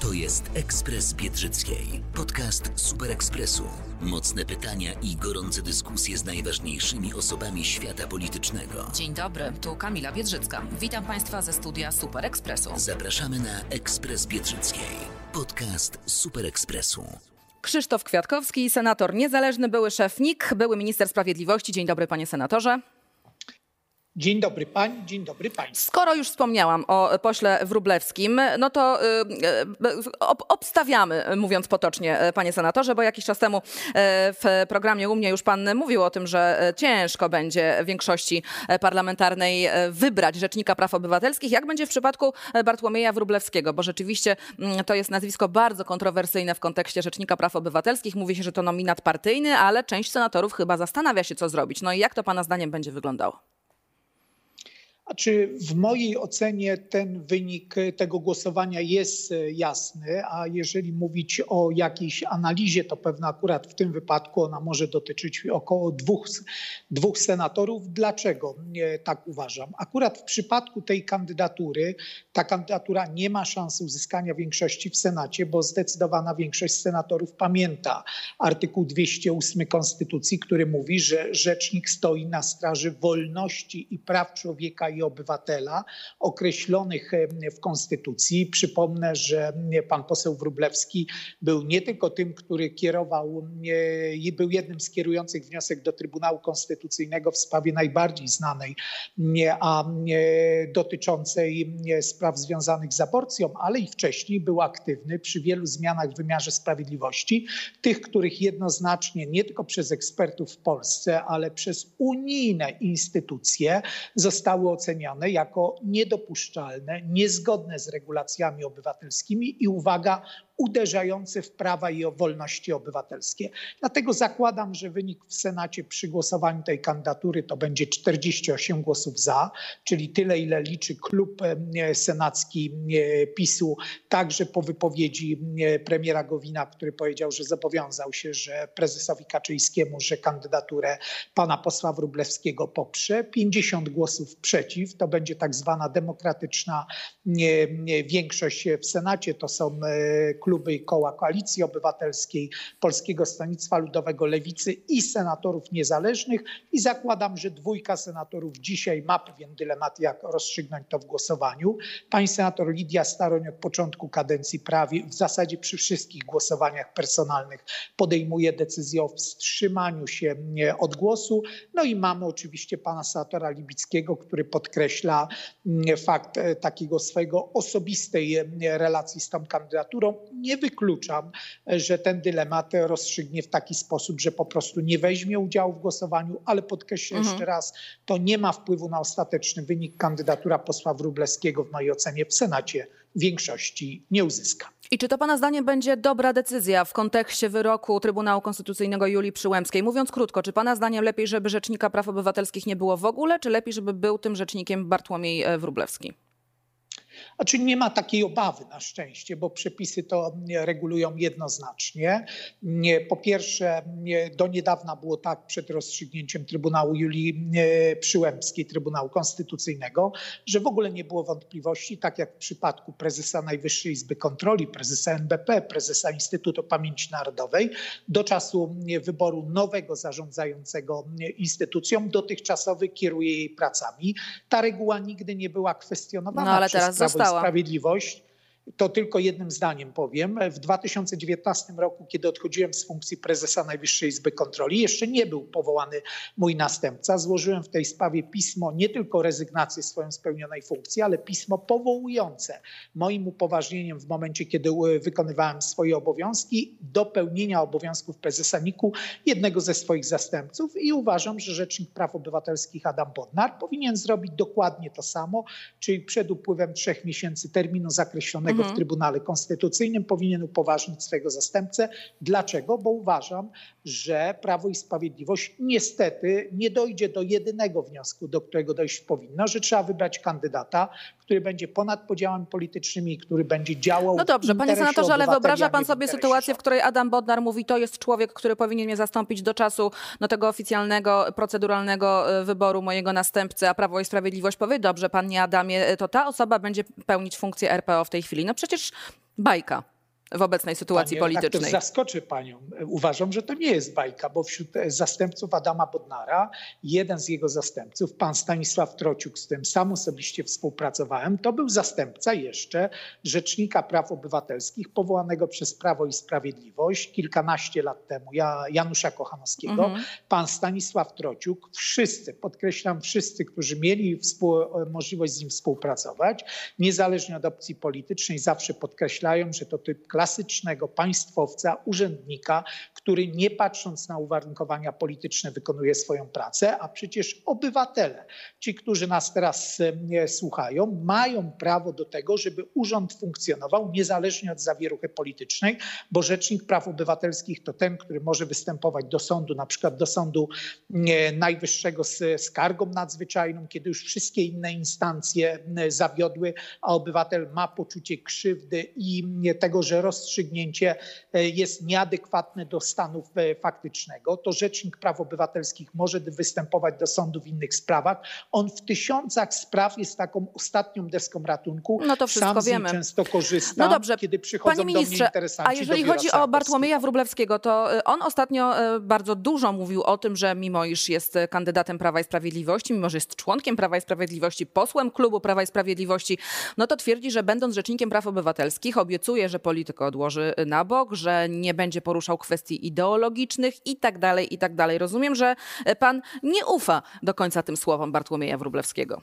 To jest Ekspres Biedrzyckiej. Podcast Super Ekspresu. Mocne pytania i gorące dyskusje z najważniejszymi osobami świata politycznego. Dzień dobry, tu Kamila Biedrzycka. Witam Państwa ze studia Super Ekspresu. Zapraszamy na Ekspres Biedrzyckiej. Podcast Super Ekspresu. Krzysztof Kwiatkowski, senator niezależny, były szef NIK, były minister sprawiedliwości. Dzień dobry, panie senatorze. Dzień dobry pań, dzień dobry państwu. Skoro już wspomniałam o pośle Wróblewskim, no to y, y, ob, obstawiamy, mówiąc potocznie, panie senatorze, bo jakiś czas temu y, w programie u mnie już pan mówił o tym, że ciężko będzie większości parlamentarnej wybrać Rzecznika Praw Obywatelskich. Jak będzie w przypadku Bartłomieja Wróblewskiego? Bo rzeczywiście mm, to jest nazwisko bardzo kontrowersyjne w kontekście Rzecznika Praw Obywatelskich. Mówi się, że to nominat partyjny, ale część senatorów chyba zastanawia się, co zrobić. No i jak to pana zdaniem będzie wyglądało? A czy w mojej ocenie ten wynik tego głosowania jest jasny, a jeżeli mówić o jakiejś analizie, to pewno akurat w tym wypadku ona może dotyczyć około dwóch, dwóch senatorów. Dlaczego tak uważam? Akurat w przypadku tej kandydatury, ta kandydatura nie ma szans uzyskania większości w Senacie, bo zdecydowana większość senatorów pamięta artykuł 208 Konstytucji, który mówi, że rzecznik stoi na straży wolności i praw człowieka i obywatela określonych w Konstytucji. Przypomnę, że pan poseł Wróblewski był nie tylko tym, który kierował i był jednym z kierujących wniosek do Trybunału Konstytucyjnego w sprawie najbardziej znanej, a dotyczącej spraw związanych z aborcją, ale i wcześniej był aktywny przy wielu zmianach w wymiarze sprawiedliwości, tych, których jednoznacznie nie tylko przez ekspertów w Polsce, ale przez unijne instytucje zostały ocenione oceniane jako niedopuszczalne, niezgodne z regulacjami obywatelskimi i uwaga, uderzające w prawa i wolności obywatelskie. Dlatego zakładam, że wynik w Senacie przy głosowaniu tej kandydatury to będzie 48 głosów za, czyli tyle, ile liczy klub senacki PiSu, także po wypowiedzi premiera Gowina, który powiedział, że zobowiązał się, że prezesowi Kaczyńskiemu, że kandydaturę pana posła Wróblewskiego poprze. 50 głosów przeciw, to będzie tak zwana demokratyczna większość w Senacie, to są kluby kluby i koła Koalicji Obywatelskiej, Polskiego Stronnictwa Ludowego, Lewicy i senatorów niezależnych. I zakładam, że dwójka senatorów dzisiaj ma pewien dylemat, jak rozstrzygnąć to w głosowaniu. Pani senator Lidia Staroń od początku kadencji prawie w zasadzie przy wszystkich głosowaniach personalnych podejmuje decyzję o wstrzymaniu się od głosu. No i mamy oczywiście pana senatora Libickiego, który podkreśla mm, fakt e, takiego swojego osobistej relacji z tą kandydaturą nie wykluczam, że ten dylemat rozstrzygnie w taki sposób, że po prostu nie weźmie udziału w głosowaniu, ale podkreślę mhm. jeszcze raz, to nie ma wpływu na ostateczny wynik. Kandydatura posła Wróblewskiego w mojej ocenie w Senacie większości nie uzyska. I czy to Pana zdaniem będzie dobra decyzja w kontekście wyroku Trybunału Konstytucyjnego Julii Przyłębskiej? Mówiąc krótko, czy Pana zdaniem lepiej, żeby Rzecznika Praw Obywatelskich nie było w ogóle, czy lepiej, żeby był tym rzecznikiem Bartłomiej e, Wróblewski? Znaczy nie ma takiej obawy na szczęście, bo przepisy to regulują jednoznacznie. Po pierwsze, do niedawna było tak przed rozstrzygnięciem Trybunału Julii Przyłębskiej, Trybunału Konstytucyjnego, że w ogóle nie było wątpliwości, tak jak w przypadku prezesa Najwyższej Izby Kontroli, prezesa NBP, prezesa Instytutu Pamięci Narodowej, do czasu wyboru nowego zarządzającego instytucją, dotychczasowy kieruje jej pracami. Ta reguła nigdy nie była kwestionowana no, ale teraz została. Sprawiedliwość to tylko jednym zdaniem powiem. W 2019 roku, kiedy odchodziłem z funkcji prezesa Najwyższej Izby Kontroli, jeszcze nie był powołany mój następca. Złożyłem w tej sprawie pismo nie tylko rezygnację swoją spełnionej funkcji, ale pismo powołujące moim upoważnieniem w momencie, kiedy wykonywałem swoje obowiązki do pełnienia obowiązków prezesa NIK-u jednego ze swoich zastępców i uważam, że Rzecznik Praw Obywatelskich Adam Bodnar powinien zrobić dokładnie to samo, czyli przed upływem trzech miesięcy terminu zakreślonego w Trybunale Konstytucyjnym, powinien upoważnić swojego zastępcę. Dlaczego? Bo uważam, że Prawo i Sprawiedliwość niestety nie dojdzie do jedynego wniosku, do którego dojść powinno, że trzeba wybrać kandydata, który będzie ponad podziałami politycznymi, który będzie działał. No dobrze, panie senatorze, ale wyobraża pan sobie sytuację, w której Adam Bodnar mówi, to jest człowiek, który powinien mnie zastąpić do czasu no, tego oficjalnego, proceduralnego e, wyboru mojego następcy, a Prawo i Sprawiedliwość powie, dobrze, panie Adamie, to ta osoba będzie pełnić funkcję RPO w tej chwili. No przecież bajka w obecnej sytuacji Panie politycznej. Zaskoczy panią. Uważam, że to nie jest bajka, bo wśród zastępców Adama Bodnara, jeden z jego zastępców, pan Stanisław Trociuk, z którym sam osobiście współpracowałem, to był zastępca jeszcze Rzecznika Praw Obywatelskich powołanego przez Prawo i Sprawiedliwość kilkanaście lat temu, ja, Janusza Kochanowskiego. Mhm. Pan Stanisław Trociuk, wszyscy, podkreślam, wszyscy, którzy mieli współ, możliwość z nim współpracować, niezależnie od opcji politycznej, zawsze podkreślają, że to typ klasycznego państwowca, urzędnika, który nie patrząc na uwarunkowania polityczne wykonuje swoją pracę, a przecież obywatele, ci, którzy nas teraz słuchają, mają prawo do tego, żeby urząd funkcjonował niezależnie od zawieruchy politycznej, bo Rzecznik Praw Obywatelskich to ten, który może występować do sądu, na przykład do Sądu Najwyższego z skargą nadzwyczajną, kiedy już wszystkie inne instancje zawiodły, a obywatel ma poczucie krzywdy i tego, że rozstrzygnięcie e, jest nieadekwatne do stanu e, faktycznego, to Rzecznik Praw Obywatelskich może występować do sądu w innych sprawach. On w tysiącach spraw jest taką ostatnią deską ratunku. No to wszystko Sam wiemy. często korzystam, no dobrze. kiedy przychodzą Panie ministrze, do mnie interesanci. A jeżeli chodzi o Bartłomieja Wróblewskiego, to e, on ostatnio bardzo dużo mówił o tym, że mimo iż jest kandydatem Prawa i Sprawiedliwości, mimo że jest członkiem Prawa i Sprawiedliwości, posłem klubu Prawa i Sprawiedliwości, no to twierdzi, że będąc Rzecznikiem Praw Obywatelskich obiecuje, że polityka tylko odłoży na bok, że nie będzie poruszał kwestii ideologicznych i tak dalej, i tak dalej. Rozumiem, że pan nie ufa do końca tym słowom Bartłomieja Wróblewskiego.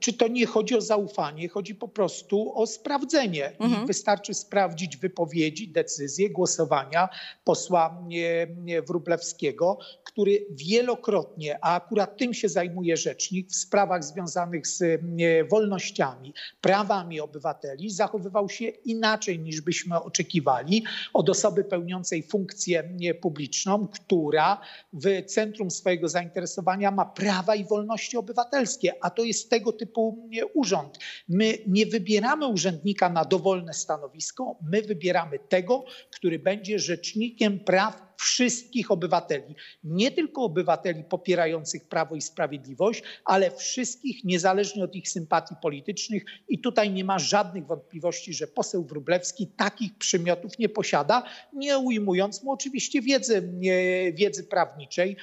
Czy to nie chodzi o zaufanie, chodzi po prostu o sprawdzenie. Mhm. I wystarczy sprawdzić wypowiedzi, decyzje, głosowania posła Wróblewskiego, który wielokrotnie, a akurat tym się zajmuje rzecznik, w sprawach związanych z wolnościami, prawami obywateli, zachowywał się inaczej niż byśmy oczekiwali od osoby pełniącej funkcję publiczną, która w centrum swojego zainteresowania ma prawa i wolności obywatelskie, a to jest tego typu urząd. My nie wybieramy urzędnika na dowolne stanowisko, my wybieramy tego, który będzie rzecznikiem praw wszystkich obywateli. Nie tylko obywateli popierających Prawo i Sprawiedliwość, ale wszystkich, niezależnie od ich sympatii politycznych. I tutaj nie ma żadnych wątpliwości, że poseł Wróblewski takich przymiotów nie posiada, nie ujmując mu oczywiście wiedzy, wiedzy prawniczej,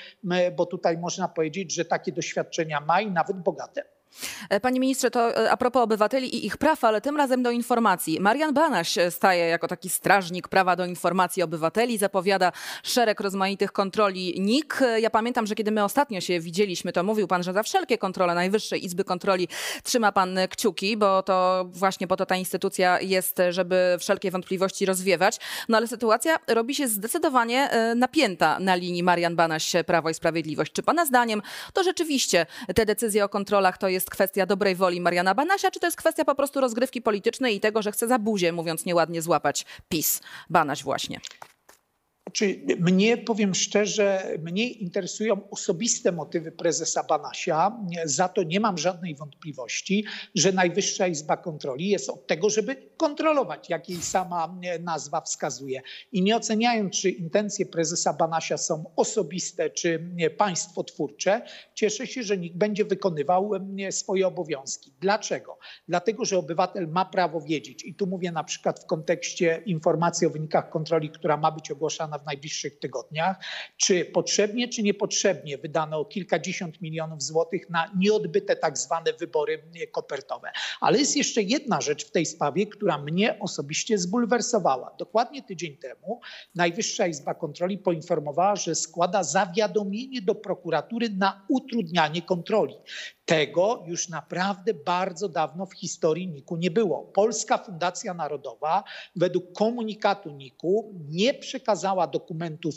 bo tutaj można powiedzieć, że takie doświadczenia ma i nawet bogate. E, panie ministrze, to e, a propos obywateli i ich praw, ale tym razem do informacji. Marian Banaś e, staje jako taki strażnik prawa do informacji obywateli, zapowiada szereg rozmaitych kontroli NIK. Ja pamiętam, że kiedy my ostatnio się widzieliśmy, to mówił pan, że za wszelkie kontrole Najwyższej Izby Kontroli trzyma pan kciuki, bo to właśnie po to ta instytucja jest, żeby wszelkie wątpliwości rozwiewać. No ale sytuacja robi się zdecydowanie napięta na linii Marian Banaś Prawo i Sprawiedliwość. Czy pana zdaniem to rzeczywiście te decyzje o kontrolach to jest jest kwestia dobrej woli Mariana Banasia, czy to jest kwestia po prostu rozgrywki politycznej i tego, że chce za buzię, mówiąc nieładnie, złapać PiS? Banaś właśnie. Czy mnie, powiem szczerze, mnie interesują osobiste motywy prezesa Banasia. Za to nie mam żadnej wątpliwości, że Najwyższa Izba Kontroli jest od tego, żeby kontrolować, jak jej sama nazwa wskazuje. I nie oceniając, czy intencje prezesa Banasia są osobiste, czy państwotwórcze, cieszę się, że nikt będzie wykonywał swoje obowiązki. Dlaczego? Dlatego, że obywatel ma prawo wiedzieć, i tu mówię na przykład w kontekście informacji o wynikach kontroli, która ma być ogłaszana w najbliższych tygodniach, czy potrzebnie, czy niepotrzebnie wydano kilkadziesiąt milionów złotych na nieodbyte tak zwane wybory kopertowe. Ale jest jeszcze jedna rzecz w tej sprawie, która mnie osobiście zbulwersowała. Dokładnie tydzień temu Najwyższa Izba Kontroli poinformowała, że składa zawiadomienie do prokuratury na utrudnianie kontroli. Tego już naprawdę bardzo dawno w historii NIK-u nie było. Polska Fundacja Narodowa według komunikatu NIK-u nie przekazała dokumentów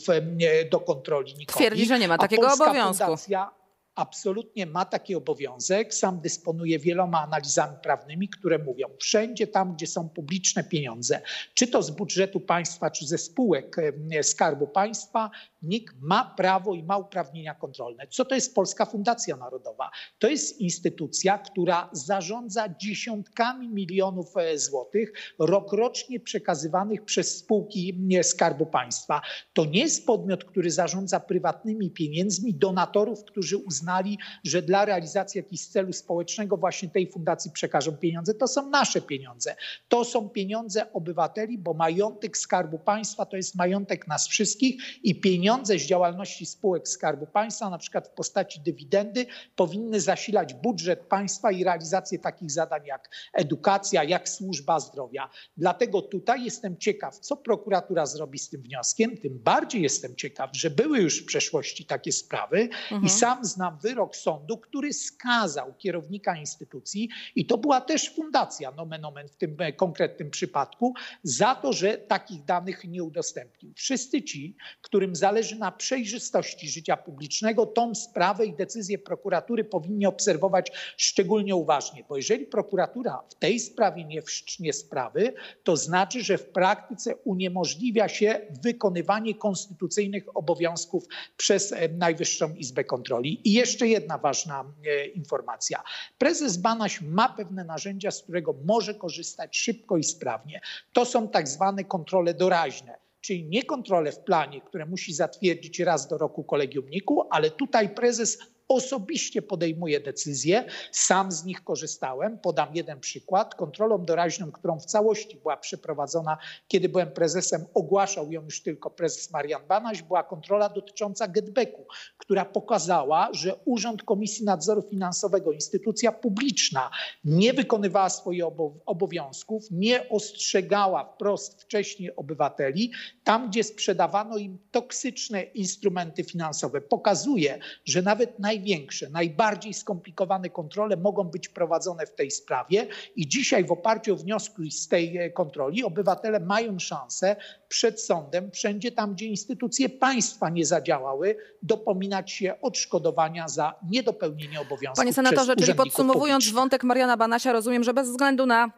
do kontroli NIK-owi. Twierdzi, że nie ma takiego obowiązku. Fundacja, absolutnie ma taki obowiązek. Sam dysponuje wieloma analizami prawnymi, które mówią, wszędzie tam, gdzie są publiczne pieniądze, czy to z budżetu państwa, czy ze spółek Skarbu Państwa, NIK ma prawo i ma uprawnienia kontrolne. Co to jest Polska Fundacja Narodowa? To jest instytucja, która zarządza dziesiątkami milionów e, złotych rokrocznie przekazywanych przez spółki Skarbu Państwa. To nie jest podmiot, który zarządza prywatnymi pieniędzmi donatorów, którzy uznali, że dla realizacji jakiegoś celu społecznego właśnie tej fundacji przekażą pieniądze. To są nasze pieniądze. To są pieniądze obywateli, bo majątek Skarbu Państwa to jest majątek nas wszystkich i pieniądze z działalności spółek Skarbu Państwa, na przykład w postaci dywidendy, powinny zasilać budżet państwa i realizację takich zadań jak edukacja, jak służba zdrowia. Dlatego tutaj jestem ciekaw, co prokuratura zrobi z tym wnioskiem. Tym bardziej jestem ciekaw, że były już w przeszłości takie sprawy mhm. i sam znam wyrok sądu, który skazał kierownika instytucji i to była też fundacja, nomen omen w tym konkretnym przypadku, za to, że takich danych nie udostępnił. Wszyscy ci, którym zależy zależy na przejrzystości życia publicznego, tą sprawę i decyzję prokuratury powinni obserwować szczególnie uważnie, bo jeżeli prokuratura w tej sprawie nie wszcznie sprawy, to znaczy, że w praktyce uniemożliwia się wykonywanie konstytucyjnych obowiązków przez e, Najwyższą Izbę Kontroli. I jeszcze jedna ważna e, informacja. Prezes Banaś ma pewne narzędzia, z którego może korzystać szybko i sprawnie. To są tak zwane kontrole doraźne czyli nie kontrolę w planie, które musi zatwierdzić raz do roku kolegium NIK-u, ale tutaj prezes osobiście podejmuje decyzje. Sam z nich korzystałem. Podam jeden przykład. Kontrolą doraźną, którą w całości była przeprowadzona, kiedy byłem prezesem, ogłaszał ją już tylko prezes Marian Banaś, była kontrola dotycząca getbacku, która pokazała, że Urząd Komisji Nadzoru Finansowego, instytucja publiczna, nie wykonywała swoich obowiązków, nie ostrzegała wprost wcześniej obywateli, tam gdzie sprzedawano im toksyczne instrumenty finansowe. Pokazuje, że nawet naj największe, najbardziej skomplikowane kontrole mogą być prowadzone w tej sprawie i dzisiaj w oparciu o wnioski z tej e, kontroli obywatele mają szansę przed sądem, wszędzie tam, gdzie instytucje państwa nie zadziałały, dopominać się odszkodowania za niedopełnienie obowiązków. Panie senatorze, czyli podsumowując wątek Mariana Banasia, rozumiem, że bez względu na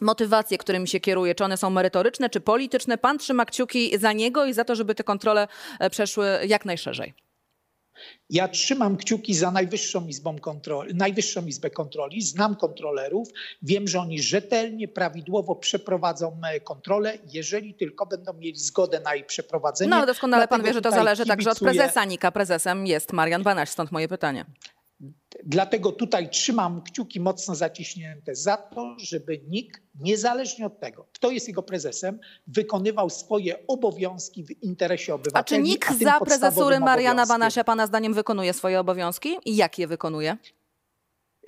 motywacje, którymi się kieruje, czy one są merytoryczne, czy polityczne, pan trzyma kciuki za niego i za to, żeby te kontrole e, przeszły jak najszerzej. Ja trzymam kciuki za Najwyższą, Izbą Kontroli, Najwyższą Izbę Kontroli, znam kontrolerów, wiem, że oni rzetelnie, prawidłowo przeprowadzą e, kontrolę, jeżeli tylko będą mieli zgodę na jej przeprowadzenie. No ale doskonale Dlatego pan wie, że to zależy kibicuję... także od prezesa Nika. Prezesem jest Marian Banaś, stąd moje pytanie. Dlatego tutaj trzymam kciuki mocno zaciśnięte za to, żeby nikt, niezależnie od tego, kto jest jego prezesem, wykonywał swoje obowiązki w interesie obywateli. A czy nikt za prezesury Mariana Banasia pana zdaniem wykonuje swoje obowiązki i jak je wykonuje?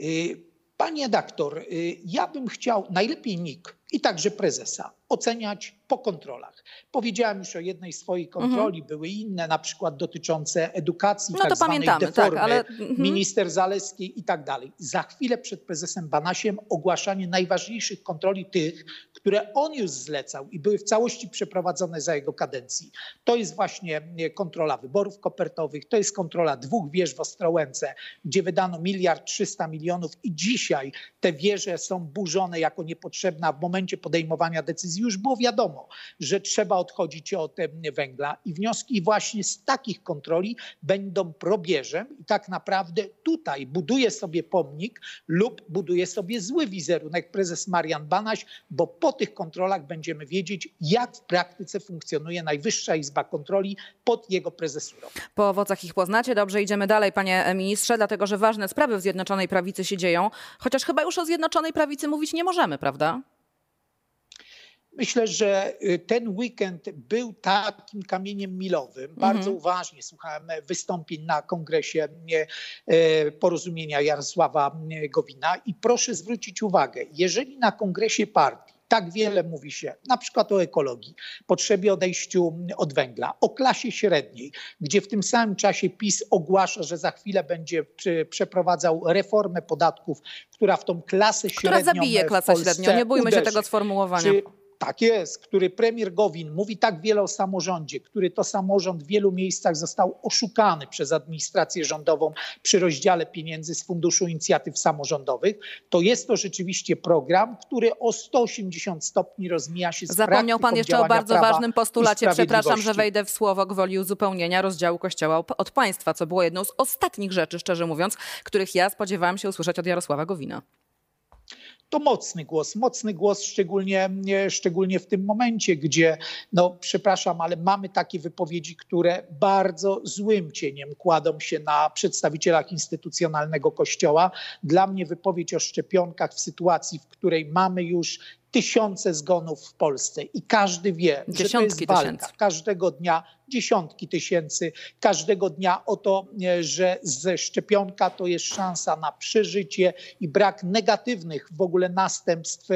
Y, panie doktor, y, ja bym chciał, najlepiej NIK i także prezesa, oceniać po kontrolach. Powiedziałem już o jednej swojej kontroli, mhm. były inne, na przykład dotyczące edukacji, no tak to pamiętamy, tak, deformy, tak, ale... Mhm. minister Zaleskiej i tak dalej. Za chwilę przed prezesem Banasiem ogłaszanie najważniejszych kontroli tych, które on już zlecał i były w całości przeprowadzone za jego kadencji. To jest właśnie e, kontrola wyborów kopertowych, to jest kontrola dwóch wież w Ostrołęce, gdzie wydano miliard trzysta milionów i dzisiaj te wieże są burzone jako niepotrzebne, a w momencie podejmowania decyzji już było wiadomo, że trzeba odchodzić od węgla i wnioski właśnie z takich kontroli będą probierzem i tak naprawdę tutaj buduje sobie pomnik lub buduje sobie zły wizerunek prezes Marian Banaś, bo po tych kontrolach będziemy wiedzieć, jak w praktyce funkcjonuje Najwyższa Izba Kontroli pod jego prezesurą. Po owocach ich poznacie. Dobrze, idziemy dalej, panie ministrze, dlatego że ważne sprawy w Zjednoczonej Prawicy się dzieją, chociaż chyba już o Zjednoczonej Prawicy mówić nie możemy, prawda? Myślę, że y, ten weekend był takim kamieniem milowym. Mhm. Bardzo uważnie słuchałem wystąpień na kongresie e, porozumienia Jarosława Gowina i proszę zwrócić uwagę, jeżeli na kongresie partii tak wiele mówi się na przykład o ekologii, potrzebie odejściu od węgla, o klasie średniej, gdzie w tym samym czasie PiS ogłasza, że za chwilę będzie przeprowadzał reformę podatków, która w tą klasę która średnią. Która zabije klasę średnią, nie bójmy uderzy. się tego sformułowania. Czy tak jest, który premier Gowin mówi tak wiele o samorządzie, który to samorząd w wielu miejscach został oszukany przez administrację rządową przy rozdziale pieniędzy z Funduszu Inicjatyw Samorządowych, to jest to rzeczywiście program, który o 180 stopni rozmija się z Zapomniał pan jeszcze o bardzo ważnym postulacie, przepraszam, że wejdę w słowo gwoli uzupełnienia rozdziału Kościoła od państwa, co było jedną z ostatnich rzeczy, szczerze mówiąc, których ja spodziewałam się usłyszeć od Jarosława Gowina to mocny głos, mocny głos szczególnie, szczególnie w tym momencie, gdzie, no przepraszam, ale mamy takie wypowiedzi, które bardzo złym cieniem kładą się na przedstawicielach instytucjonalnego kościoła. Dla mnie wypowiedź o szczepionkach w sytuacji, w której mamy już tysiące zgonów w Polsce i każdy wie, Dziesiątki że to jest walka. Tysięcy. Każdego dnia dziesiątki tysięcy, każdego dnia o to, że ze szczepionka to jest szansa na przeżycie i brak negatywnych w ogóle następstw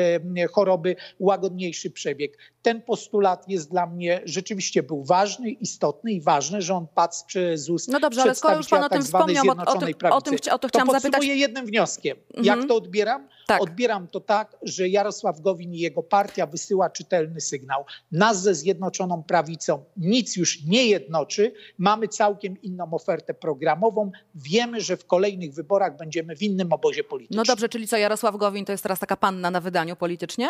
choroby, łagodniejszy przebieg. Ten postulat jest dla mnie rzeczywiście był ważny, istotny i ważny, że on padł z ust No dobrze, ale skoro już pan o tym tak wspomniał, o, o, tym, o, tym, o to chciałam to zapytać. jednym wnioskiem. Mhm. Jak to odbieram? Tak. Odbieram to tak, że Jarosław Gowin i jego partia wysyła czytelny sygnał. Nas ze Zjednoczoną Prawicą nic już nie jednoczy. Mamy całkiem inną ofertę programową. Wiemy, że w kolejnych wyborach będziemy w innym obozie politycznym. No dobrze, czyli co, Jarosław Gowin to jest teraz taka panna na wydaniu politycznie?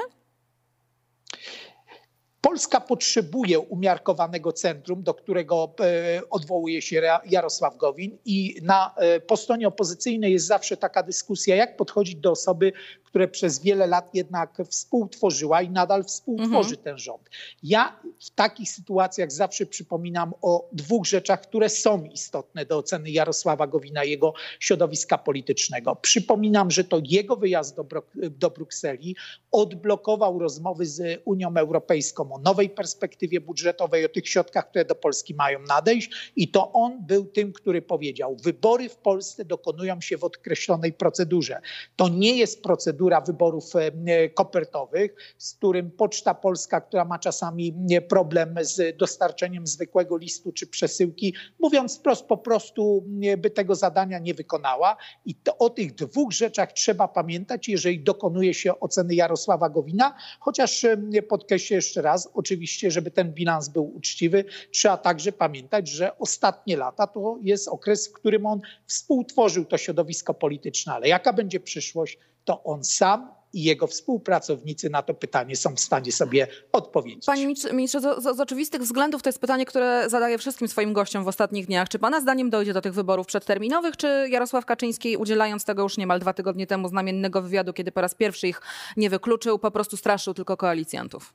Polska potrzebuje umiarkowanego centrum, do którego e, odwołuje się Jarosław Gowin i na, e, po stronie opozycyjnej jest zawsze taka dyskusja, jak podchodzić do osoby, które przez wiele lat jednak współtworzyła i nadal współtworzy mhm. ten rząd. Ja w takich sytuacjach zawsze przypominam o dwóch rzeczach, które są istotne do oceny Jarosława Gowina jego środowiska politycznego. Przypominam, że to jego wyjazd do, do Brukseli odblokował rozmowy z Unią Europejską o nowej perspektywie budżetowej, o tych środkach, które do Polski mają nadejść i to on był tym, który powiedział, wybory w Polsce dokonują się w określonej procedurze. To nie jest procedura procedura wyborów e, kopertowych, z którym Poczta Polska, która ma czasami problem z dostarczeniem zwykłego listu czy przesyłki, mówiąc wprost, po prostu by tego zadania nie wykonała. I to, o tych dwóch rzeczach trzeba pamiętać, jeżeli dokonuje się oceny Jarosława Gowina, chociaż podkreślę jeszcze raz, oczywiście, żeby ten bilans był uczciwy, trzeba także pamiętać, że ostatnie lata to jest okres, w którym on współtworzył to środowisko polityczne, ale jaka będzie przyszłość, to on sam i jego współpracownicy na to pytanie są w stanie sobie odpowiedzieć. Panie ministrze, z, z, oczywistych względów to jest pytanie, które zadaję wszystkim swoim gościom w ostatnich dniach. Czy pana zdaniem dojdzie do tych wyborów przedterminowych, czy Jarosław Kaczyński, udzielając tego już niemal dwa tygodnie temu znamiennego wywiadu, kiedy po raz pierwszy ich nie wykluczył, po prostu straszył tylko koalicjantów?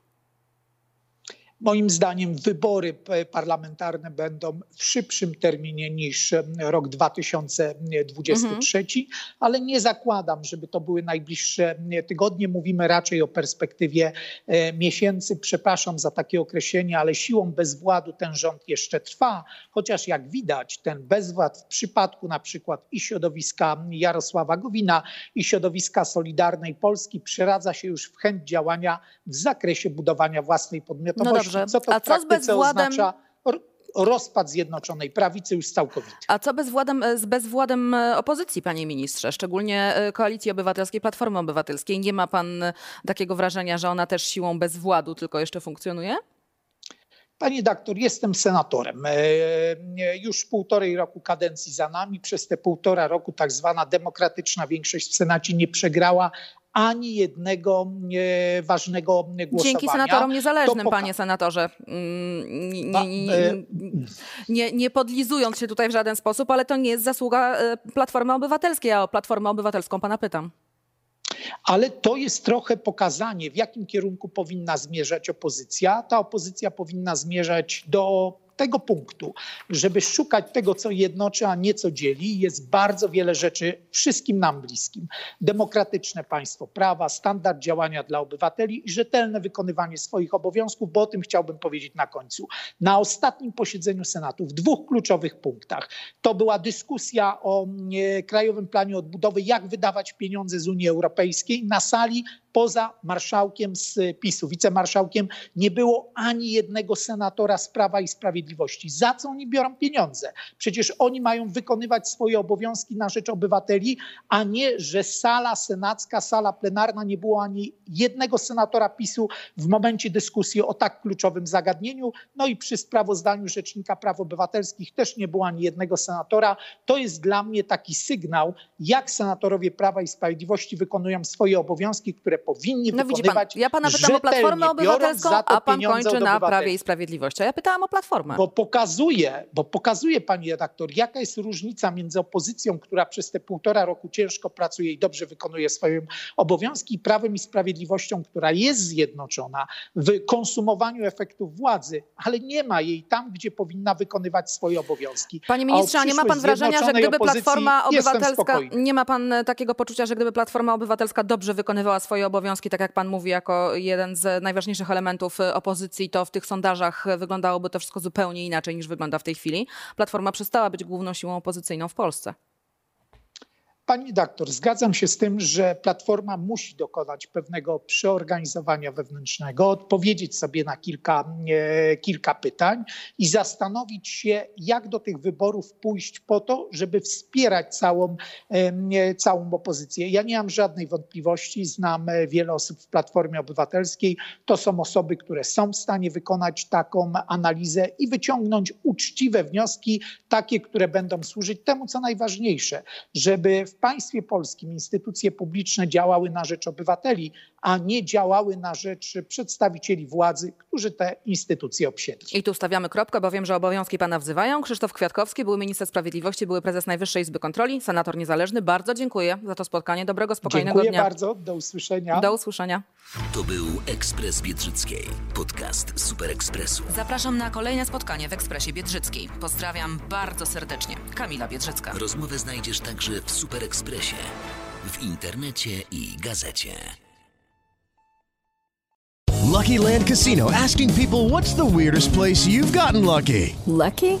Moim zdaniem wybory parlamentarne będą w szybszym terminie niż rok 2023, mhm. ale nie zakładam, żeby to były najbliższe tygodnie. Mówimy raczej o perspektywie e, miesięcy. Przepraszam za takie określenie, ale siłą bezwładu ten rząd jeszcze trwa, chociaż jak widać, ten bezwład w przypadku na przykład i środowiska Jarosława Gowina, i środowiska Solidarnej Polski przeradza się już w chęć działania w zakresie budowania własnej podmiotowości. No dobrze. Co to A co z bezwładem? Oznacza? rozpad Zjednoczonej Prawicy już całkowity. A co bezwładem, z bezwładem e, opozycji, panie ministrze, szczególnie e, Koalicji Obywatelskiej, Platformy Obywatelskiej? Nie ma pan e, takiego wrażenia, że ona też siłą bezwładu tylko jeszcze funkcjonuje? Pani doktor, jestem senatorem. Już półtorej roku kadencji za nami. Przez te półtora roku tak zwana demokratyczna większość w Senacie nie przegrała ani jednego ważnego głosowania. Dzięki senatorom niezależnym, panie senatorze. Mm, nie, nie, e, nie, nie, podlizując się tutaj w żaden sposób, ale to nie jest zasługa e, Platformy Obywatelskiej, a o Platformę Obywatelską pana pytam. Ale to jest trochę pokazanie, w jakim kierunku powinna zmierzać opozycja. Ta opozycja powinna zmierzać do tego punktu, żeby szukać tego, co jednoczy, a nie co dzieli, jest bardzo wiele rzeczy wszystkim nam bliskim. Demokratyczne państwo prawa, standard działania dla obywateli i rzetelne wykonywanie swoich obowiązków, bo o tym chciałbym powiedzieć na końcu. Na ostatnim posiedzeniu Senatu w dwóch kluczowych punktach to była dyskusja o Krajowym Planie Odbudowy, jak wydawać pieniądze z Unii Europejskiej. Na sali poza marszałkiem z PiSu, wicemarszałkiem, nie było ani jednego senatora z Prawa i Sprawiedliwości. Za co oni biorą pieniądze? Przecież oni mają wykonywać swoje obowiązki na rzecz obywateli, a nie, że sala senacka, sala plenarna nie było ani jednego senatora PiSu w momencie dyskusji o tak kluczowym zagadnieniu. No i przy sprawozdaniu Rzecznika Praw Obywatelskich też nie było ani jednego senatora. To jest dla mnie taki sygnał, jak senatorowie Prawa i Sprawiedliwości wykonują swoje obowiązki, które powinni No widzi pan, wykonywać ja pana pytam o Platformę Obywatelską, a pan kończy na. Prawie i Sprawiedliwości. A ja pytałam o Platformę. Bo pokazuje, bo pokazuje pani redaktor, jaka jest różnica między opozycją, która przez te półtora roku ciężko pracuje i dobrze wykonuje swoje obowiązki, i prawem i sprawiedliwością, która jest zjednoczona w konsumowaniu efektów władzy, ale nie ma jej tam, gdzie powinna wykonywać swoje obowiązki. Panie ministrze, a nie ma pan wrażenia, że gdyby Platforma Obywatelska, nie ma pan e, takiego poczucia, że gdyby Platforma Obywatelska dobrze wykonywała swoje obowiązki, tak jak pan mówi, jako jeden z najważniejszych elementów e, opozycji, to w tych sondażach e, wyglądałoby to wszystko zupełnie inaczej niż wygląda w tej chwili. Platforma przestała być główną siłą opozycyjną w Polsce. Pani doktor, zgadzam się z tym, że Platforma musi dokonać pewnego przeorganizowania wewnętrznego, odpowiedzieć sobie na kilka, e, kilka pytań i zastanowić się, jak do tych wyborów pójść po to, żeby wspierać całą, e, całą opozycję. Ja nie mam żadnej wątpliwości, znam e, wiele osób w Platformie Obywatelskiej. To są osoby, które są w stanie wykonać taką analizę i wyciągnąć uczciwe wnioski, takie, które będą służyć temu, co najważniejsze, żeby w państwie polskim instytucje publiczne działały na rzecz obywateli, a nie działały na rzecz przedstawicieli władzy, którzy te instytucje obsiedli. I tu stawiamy kropkę, bo wiem, że obowiązki pana wzywają. Krzysztof Kwiatkowski, były minister sprawiedliwości, były prezes Najwyższej Izby Kontroli, senator niezależny. Bardzo dziękuję za to spotkanie. Dobrego, spokojnego Dziękuję dnia. bardzo, do usłyszenia. Do usłyszenia. To był Ekspres Biedrzyckiej, podcast Super Ekspresu. Zapraszam na kolejne spotkanie w Ekspresie Biedrzyckiej. Pozdrawiam bardzo serdecznie. Kamila Biedrzycka. Rozmowę znajdziesz także w Super Ekspresie, w internecie i gazecie. Lucky Land Casino asking people what's the weirdest place you've gotten lucky? Lucky?